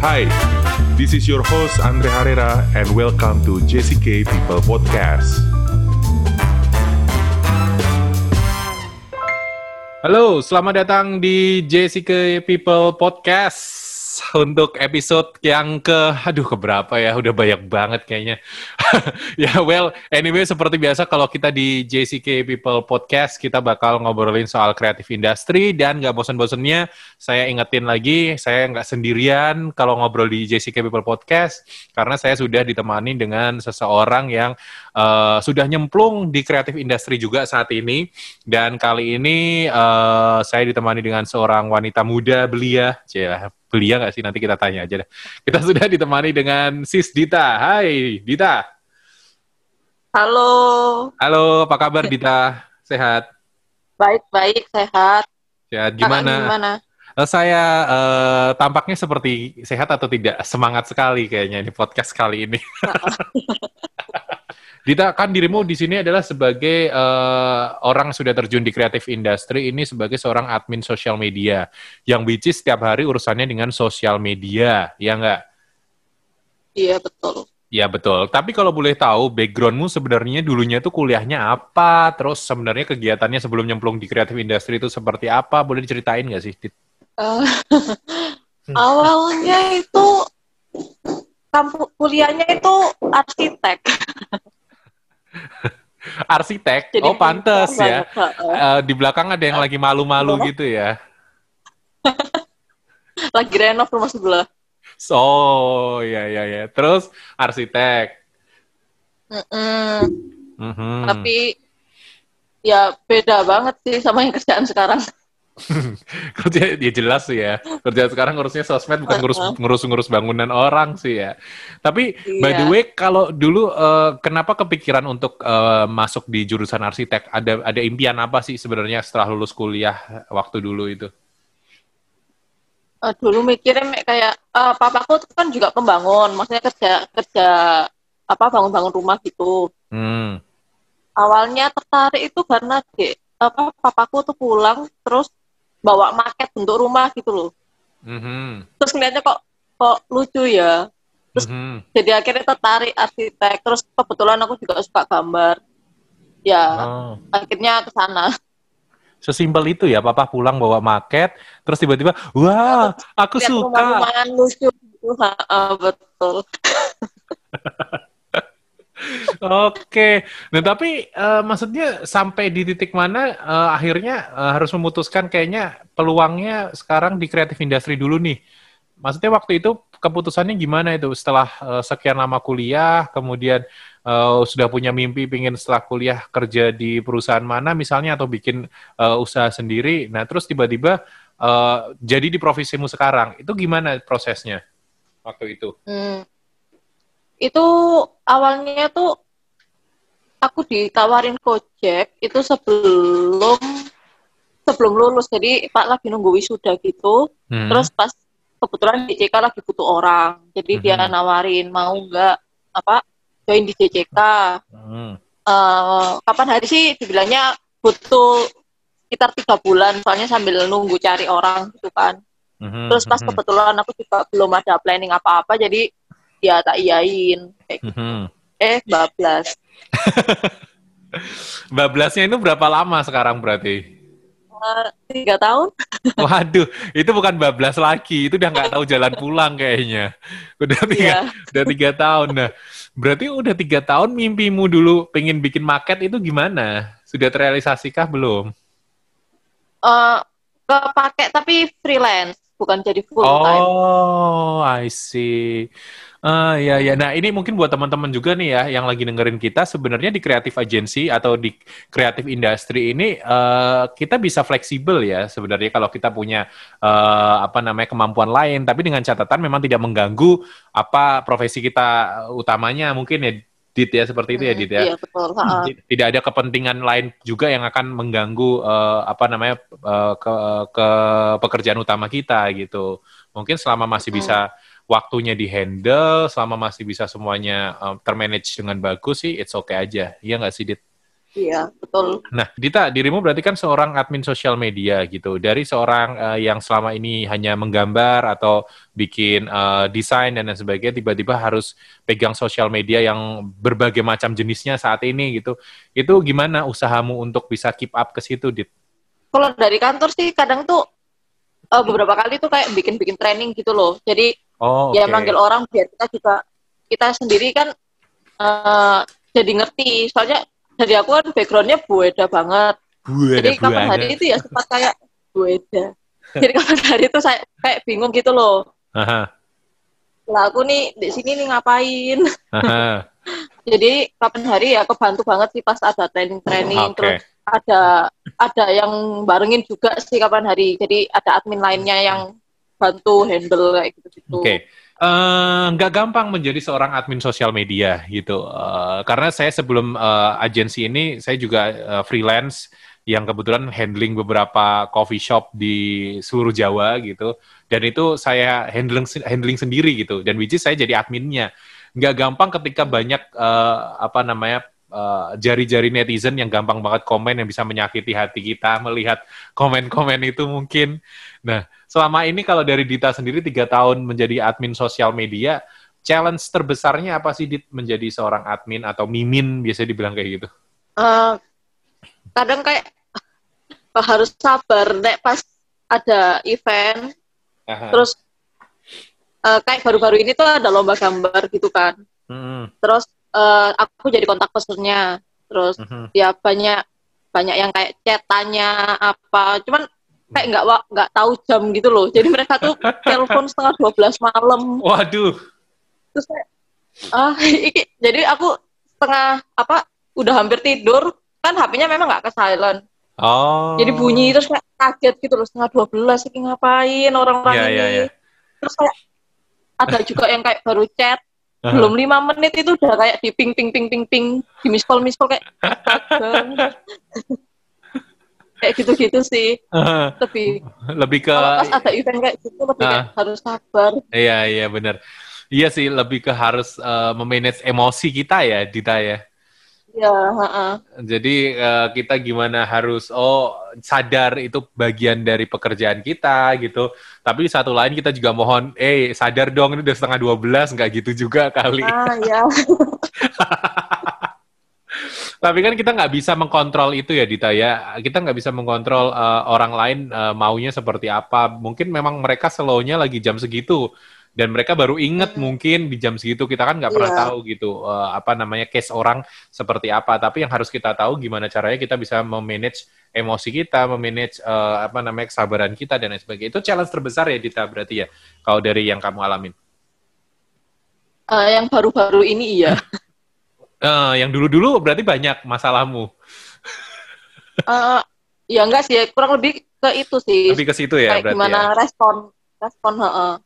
Hi, this is your host Andre Herrera and welcome to JCK People Podcast. Halo, selamat datang di JCK People Podcast untuk episode yang ke, aduh keberapa ya, udah banyak banget kayaknya. ya well, anyway seperti biasa kalau kita di JCK People Podcast, kita bakal ngobrolin soal kreatif industri dan nggak bosan-bosannya, saya ingetin lagi, saya nggak sendirian kalau ngobrol di JCK People Podcast, karena saya sudah ditemani dengan seseorang yang uh, sudah nyemplung di kreatif industri juga saat ini, dan kali ini uh, saya ditemani dengan seorang wanita muda belia, celah belia nggak sih? Nanti kita tanya aja deh. Kita sudah ditemani dengan Sis Dita. Hai, Dita. Halo. Halo, apa kabar Dita? Sehat? Baik, baik, sehat. Sehat gimana? Kakak gimana? Eh, Saya uh, tampaknya seperti sehat atau tidak? Semangat sekali kayaknya ini podcast kali ini. Dita, kan dirimu di sini adalah sebagai uh, orang yang sudah terjun di kreatif industri ini sebagai seorang admin sosial media yang which is setiap hari urusannya dengan sosial media, ya nggak? Iya, betul. Ya betul. Tapi kalau boleh tahu backgroundmu sebenarnya dulunya tuh kuliahnya apa? Terus sebenarnya kegiatannya sebelum nyemplung di kreatif industri itu seperti apa? Boleh diceritain nggak sih? Dit? Uh, awalnya itu kampus kuliahnya itu arsitek. Arsitek? Jadi oh pantes ya. Eh, di belakang ada yang lagi malu-malu gitu ya. Lagi renov rumah sebelah. Oh, ya ya ya. Terus arsitek. Mm-mm. Mhm. Tapi ya beda banget sih sama yang kerjaan sekarang. kerja ya jelas sih ya. Kerja sekarang ngurusnya sosmed bukan ngurus ngurus ngurus bangunan orang sih ya. Tapi by the Iya. way kalau dulu eh, kenapa kepikiran untuk eh, masuk di jurusan arsitek? Ada ada impian apa sih sebenarnya setelah lulus kuliah waktu dulu itu? Eh, dulu mikirnya kayak eh, papaku tuh kan juga pembangun, maksudnya kerja kerja apa bangun-bangun rumah gitu. Hmm. awalnya tertarik itu karena dek apa papaku tuh pulang terus bawa maket bentuk rumah gitu loh Mhm. terus ngeliatnya kok kok lucu ya Terus- Mhm. jadi akhirnya tertarik arsitek terus kebetulan aku juga suka gambar ya Oh. akhirnya ke sana Sesimpel itu ya, papa pulang bawa maket, terus tiba-tiba, wah, aku lihat suka. rumah-rumahan lucu ha, betul Oke, nah tapi eh, maksudnya sampai di titik mana eh, akhirnya eh, harus memutuskan kayaknya peluangnya sekarang di kreatif industri dulu nih. Maksudnya waktu itu keputusannya gimana itu setelah eh, sekian lama kuliah, kemudian eh, sudah punya mimpi pingin setelah kuliah kerja di perusahaan mana misalnya atau bikin eh, usaha sendiri. Nah terus tiba-tiba eh, jadi di profesimu sekarang, itu gimana prosesnya waktu itu? Hmm. Itu awalnya tuh aku ditawarin Gojek itu sebelum sebelum lulus. Jadi Pak lagi nunggu wisuda gitu. Hmm. Terus pas kebetulan JCK lagi butuh orang. Jadi dia Mhm. nawarin mau nggak apa join di JCK. Hmm. Eh, kapan hari sih dibilangnya butuh sekitar tiga bulan soalnya sambil nunggu cari orang gitu kan. Mhm, Terus pas mhm. kebetulan aku juga belum ada planning apa-apa jadi ya tak iyain kayak gitu. Mhm. Eh bablas. Bablasnya itu berapa lama sekarang berarti? Eh, tiga tahun. Waduh, itu bukan bablas lagi, itu udah nggak tahu jalan pulang kayaknya. Udah tiga, Iya. udah tiga tahun. Nah, berarti udah tiga tahun mimpimu dulu pengen bikin market itu gimana? Sudah terrealisasikah belum? Eh, kepake tapi freelance bukan jadi full time. Oh, I see. Ah, ya, ya. Nah, ini mungkin buat teman-teman juga nih ya, yang lagi dengerin kita, sebenarnya di kreatif agency atau di kreatif industri ini, eh, kita bisa fleksibel ya, sebenarnya kalau kita punya, eh, apa namanya, kemampuan lain, tapi dengan catatan memang tidak mengganggu apa profesi kita utamanya mungkin ya, Dit ya, seperti itu ya, Dit ya. Iya betul. tidak ada kepentingan lain juga yang akan mengganggu eh, apa namanya eh, ke, ke pekerjaan utama kita gitu. Mungkin selama masih bisa waktunya di handle, selama masih bisa semuanya eh, termanage dengan bagus sih, it's okay aja. Iya nggak sih, Dit? Iya, betul. Nah, Dita, dirimu berarti kan seorang admin sosial media gitu. Dari seorang uh, yang selama ini hanya menggambar atau bikin uh, desain dan lain sebagainya, tiba-tiba harus pegang sosial media yang berbagai macam jenisnya saat ini gitu. Itu gimana usahamu untuk bisa keep up ke situ, Dit? Kalau dari kantor sih kadang tuh uh, beberapa kali tuh kayak bikin-bikin training gitu loh. Jadi oh, okay. ya manggil orang biar kita juga kita sendiri kan uh, jadi ngerti. Soalnya dari aku kan backgroundnya bueda banget. Bueda, Jadi kapan hari itu ya sempat kayak bueda. Jadi kapan hari itu saya kayak bingung gitu loh. Aha. Lah aku nih di sini nih ngapain? Aha. Jadi kapan hari ya kebantu banget sih pas ada training-training okay. terus ada ada yang barengin juga sih kapan hari. Jadi ada admin lainnya yang bantu handle kayak gitu-gitu. Oke. Okay. Eh, nggak uh, gampang menjadi seorang admin sosial media gitu. Uh, karena saya sebelum uh, agensi ini saya juga uh, freelance yang kebetulan handling beberapa coffee shop di seluruh Jawa gitu. Dan itu saya handling handling sendiri gitu. Dan which is saya jadi adminnya. Nggak gampang ketika banyak uh, apa namanya jari-jari uh, netizen yang gampang banget komen yang bisa menyakiti hati kita melihat komen-komen itu mungkin nah selama ini kalau dari Dita sendiri tiga tahun menjadi admin sosial media, challenge terbesarnya apa sih Dit menjadi seorang admin atau mimin biasa dibilang kayak gitu? Uh, kadang kayak harus sabar nek pas ada event, Aha. terus uh, kayak baru-baru ini tuh ada lomba gambar gitu kan, hmm. terus uh, aku jadi kontak pesennya, terus hmm. ya banyak banyak yang kayak chat tanya apa, cuman kayak nggak nggak tahu jam gitu loh. Jadi mereka tuh telepon setengah dua belas malam. Waduh. Terus kayak, ah, iki, jadi aku setengah apa udah hampir tidur kan HP-nya memang nggak ke silent. Oh. Jadi bunyi terus kayak kaget gitu loh setengah dua belas ini ngapain orang-orang yeah, ini. Yeah, yeah. Terus kayak ada juga yang kayak baru chat uh-huh. belum lima menit itu udah kayak di ping ping ping ping ping. Di miss call kayak kayak gitu-gitu sih. Uh, lebih lebih ke kalau pas ada event kayak gitu lebih uh, kayak harus sabar. Iya iya benar iya sih lebih ke harus uh, memanage emosi kita ya Dita ya Ya, uh-uh. Jadi uh, kita gimana harus oh sadar itu bagian dari pekerjaan kita gitu. Tapi satu lain kita juga mohon, eh sadar dong ini udah setengah dua belas nggak gitu juga kali. Ah ya. Tapi kan kita nggak bisa mengkontrol itu ya Dita ya. Kita nggak bisa mengkontrol uh, orang lain uh, maunya seperti apa. Mungkin memang mereka slownya lagi jam segitu dan mereka baru inget hmm. mungkin di jam segitu kita kan nggak pernah yeah. tahu gitu uh, apa namanya case orang seperti apa. Tapi yang harus kita tahu gimana caranya kita bisa memanage emosi kita, memanage uh, apa namanya kesabaran kita dan lain sebagainya. Itu challenge terbesar ya Dita berarti ya kalau dari yang kamu alamin. Uh, yang baru-baru ini iya. Uh, yang dulu-dulu berarti banyak masalahmu. uh, ya enggak sih, kurang lebih ke itu sih. Lebih ke situ ya Kayak gimana ya? respon, respon. Uh,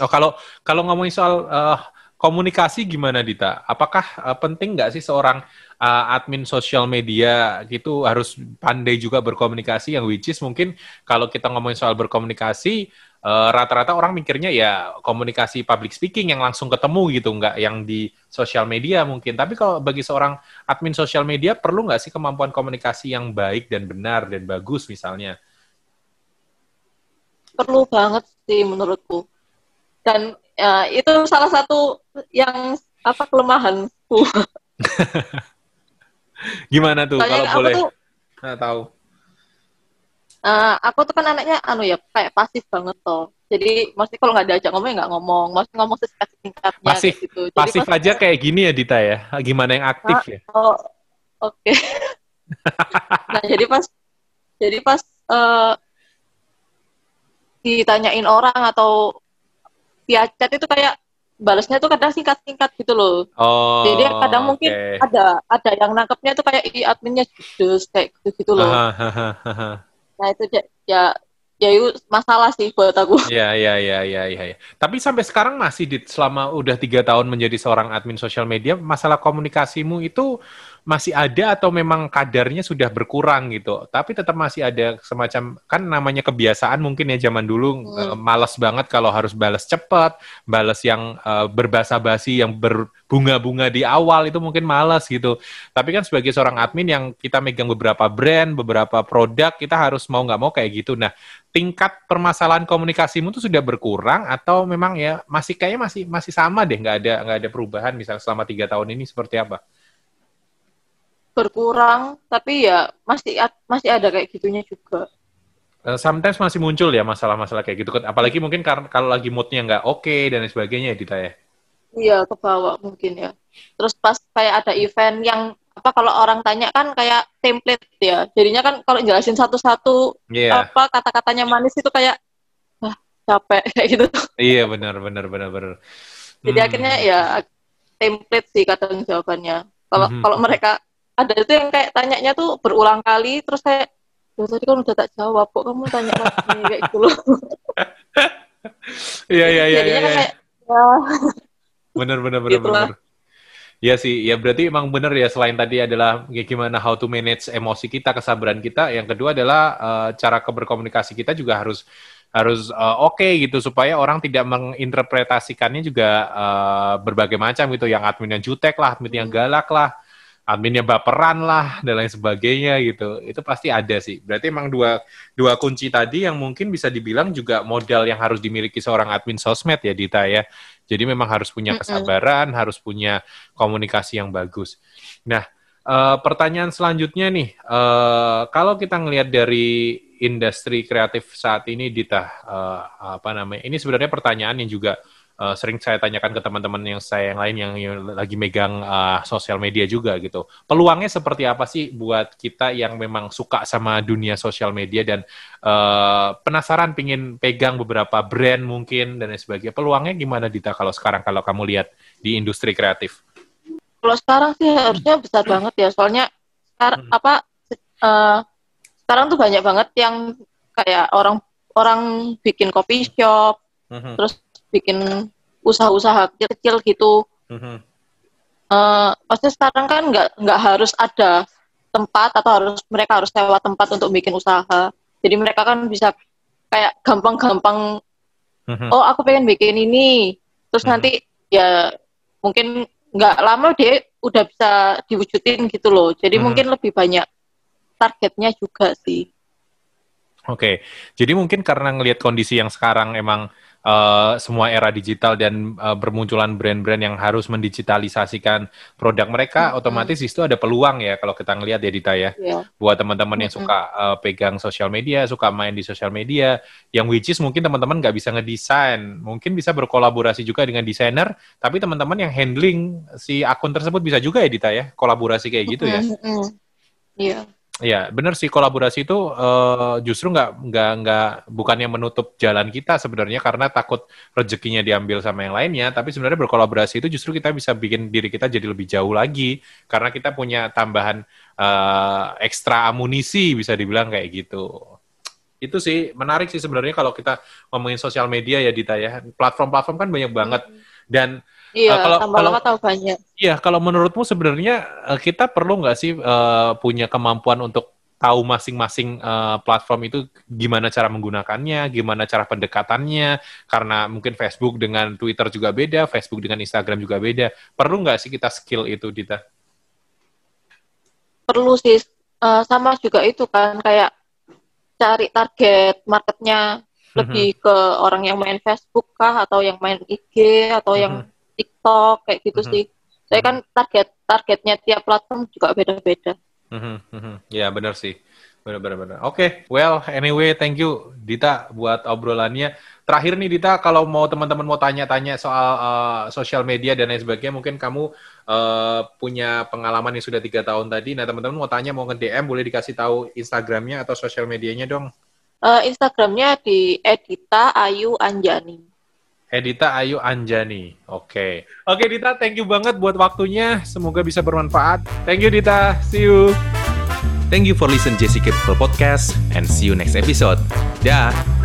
Oh kalau kalau ngomongin soal uh, komunikasi gimana Dita? Apakah uh, penting nggak sih seorang uh, admin sosial media gitu harus pandai juga berkomunikasi yang which is mungkin kalau kita ngomongin soal berkomunikasi eh, rata-rata orang mikirnya ya komunikasi public speaking yang langsung ketemu gitu, nggak yang di sosial media mungkin. Tapi kalau bagi seorang admin sosial media perlu nggak sih kemampuan komunikasi yang baik dan benar dan bagus misalnya? Perlu banget sih menurutku. Dan ya, itu salah satu yang apa kelemahanku. Gimana tuh Soalnya kalau boleh? Tuh, nah, tahu uh, aku tuh kan anaknya anu ya kayak pasif banget toh jadi mesti kalau nggak diajak ngomong ya nggak ngomong mesti ngomong sesingkat singkatnya pasif gitu. Jadi pasif pas, aja kayak gini ya Dita ya gimana yang aktif uh, ya oh oke okay. nah jadi pas jadi pas uh, ditanyain orang atau via chat itu kayak balasnya tuh kadang singkat-singkat gitu loh. Oh, Jadi kadang mungkin okay. ada ada yang nangkepnya tuh kayak i adminnya judes kayak gitu gitu loh. Nah itu ya ya itu masalah sih buat aku. Iya iya iya iya iya. Ya. Tapi sampai sekarang masih di selama udah tiga tahun menjadi seorang admin sosial media, masalah komunikasimu itu masih ada atau memang kadarnya sudah berkurang gitu. Tapi tetap masih ada semacam kan namanya kebiasaan mungkin ya zaman dulu hmm. uh, malas banget kalau harus balas cepat, balas yang uh, berbahasa basi yang berbunga-bunga di awal itu mungkin malas gitu. Tapi kan sebagai seorang admin yang kita megang beberapa brand, beberapa produk, kita harus mau nggak mau kayak gitu. Nah, tingkat permasalahan komunikasimu itu sudah berkurang atau memang ya masih kayaknya masih masih sama deh nggak ada nggak ada perubahan misalnya selama tiga tahun ini seperti apa? Berkurang tapi ya masih masih ada kayak gitunya juga. Uh, sometimes masih muncul ya masalah-masalah kayak gitu. Kan apalagi mungkin karena kalau lagi moodnya nggak oke okay dan sebagainya ya Dita ya? Iya ke bawah mungkin ya. Terus pas kayak ada event yang apa kalau orang tanya kan kayak template ya. Jadinya kan kalau jelasin satu-satu yeah. apa kata-katanya manis itu kayak ah capek kayak gitu. Iya benar benar benar benar. Jadi hmm. akhirnya ya template sih kadang jawabannya. Kalau mm -hmm. kalau mereka ada itu yang kayak tanyanya tuh berulang kali terus kayak ya tadi kan udah tak jawab kok kamu tanya lagi? Kayak gitu loh. Iya iya iya jadinya kan iya. kayak ya bener bener bener gitu bener. Iya sih, ya berarti emang bener ya selain tadi adalah ya gimana how to manage emosi kita, kesabaran kita, yang kedua adalah uh, cara berkomunikasi kita juga harus harus uh, oke okay gitu supaya orang tidak menginterpretasikannya juga uh, berbagai macam gitu, yang admin yang jutek lah, admin yang galak lah, adminnya baperan lah dan lain sebagainya gitu. Itu pasti ada sih. Berarti emang dua dua kunci tadi yang mungkin bisa dibilang juga modal yang harus dimiliki seorang admin sosmed ya Dita ya. Jadi memang harus punya kesabaran mm -hmm. harus punya komunikasi yang bagus. Nah uh, pertanyaan selanjutnya nih uh, kalau kita ngelihat dari industri kreatif saat ini Dita uh, apa namanya ini sebenarnya pertanyaan yang juga uh, sering saya tanyakan ke teman-teman yang saya yang lain yang, yang lagi megang uh, sosial media juga gitu. Peluangnya seperti apa sih buat kita yang memang suka sama dunia sosial media dan uh, penasaran pingin pegang beberapa brand mungkin dan sebagainya. Peluangnya gimana Dita kalau sekarang kalau kamu lihat di industri kreatif? Kalau sekarang sih harusnya besar banget ya. Soalnya sekarang hmm. apa uh, sekarang tuh banyak banget yang kayak orang orang bikin kopi shop, hmm. terus bikin usaha-usaha kecil-kecil gitu. Mm-hmm. Uh, maksudnya sekarang kan nggak nggak harus ada tempat atau harus mereka harus sewa tempat untuk bikin usaha. Jadi mereka kan bisa kayak gampang-gampang. Mm-hmm. Oh aku pengen bikin ini, terus mm-hmm. nanti ya mungkin nggak lama deh udah bisa diwujudin gitu loh. Jadi mm-hmm. mungkin lebih banyak targetnya juga sih. Oke, okay. jadi mungkin karena ngelihat kondisi yang sekarang emang uh, semua era digital dan uh, bermunculan brand-brand yang harus mendigitalisasikan produk mereka, mm-hmm. otomatis itu ada peluang ya kalau kita ngelihat ya Dita ya. Yeah. Buat teman-teman yang mm-hmm. suka uh, pegang sosial media, suka main di sosial media, yang which is mungkin teman-teman nggak bisa ngedesain, mungkin bisa berkolaborasi juga dengan desainer, tapi teman-teman yang handling si akun tersebut bisa juga ya Dita ya, kolaborasi kayak gitu ya. Iya. Mm-hmm. Yeah. Ya, benar sih kolaborasi itu uh, justru nggak nggak nggak bukannya menutup jalan kita sebenarnya karena takut rezekinya diambil sama yang lainnya, tapi sebenarnya berkolaborasi itu justru kita bisa bikin diri kita jadi lebih jauh lagi karena kita punya tambahan uh, ekstra amunisi bisa dibilang kayak gitu. Itu sih menarik sih sebenarnya kalau kita ngomongin sosial media ya Dita ya. Platform-platform kan banyak banget dan Iya, uh, kalau, tambah kalau, lama tahu banyak. Iya, kalau menurutmu sebenarnya uh, kita perlu nggak sih uh, punya kemampuan untuk tahu masing-masing uh, platform itu gimana cara menggunakannya, gimana cara pendekatannya, karena mungkin Facebook dengan Twitter juga beda, Facebook dengan Instagram juga beda. Perlu nggak sih kita skill itu, Dita? Perlu sih, uh, sama juga itu kan, kayak cari target marketnya lebih mm -hmm. ke orang yang main Facebook kah, atau yang main IG, atau mm -hmm. yang TikTok kayak gitu mm -hmm. sih. Saya kan target targetnya tiap platform juga beda-beda. Mm -hmm. Ya benar sih. Benar-benar. Oke, okay. well anyway, thank you Dita buat obrolannya. Terakhir nih Dita, kalau mau teman-teman mau tanya-tanya soal uh, sosial media dan lain sebagainya, mungkin kamu uh, punya pengalaman yang sudah tiga tahun tadi. Nah teman-teman mau tanya, mau nge DM, boleh dikasih tahu Instagramnya atau sosial medianya dong? Uh, Instagramnya di Edita Ayu Anjani. Edita Ayu Anjani. Oke. Okay. Oke okay, Dita, thank you banget buat waktunya. Semoga bisa bermanfaat. Thank you Dita. See you. Thank you for listen Jessica People Podcast and see you next episode. Dah.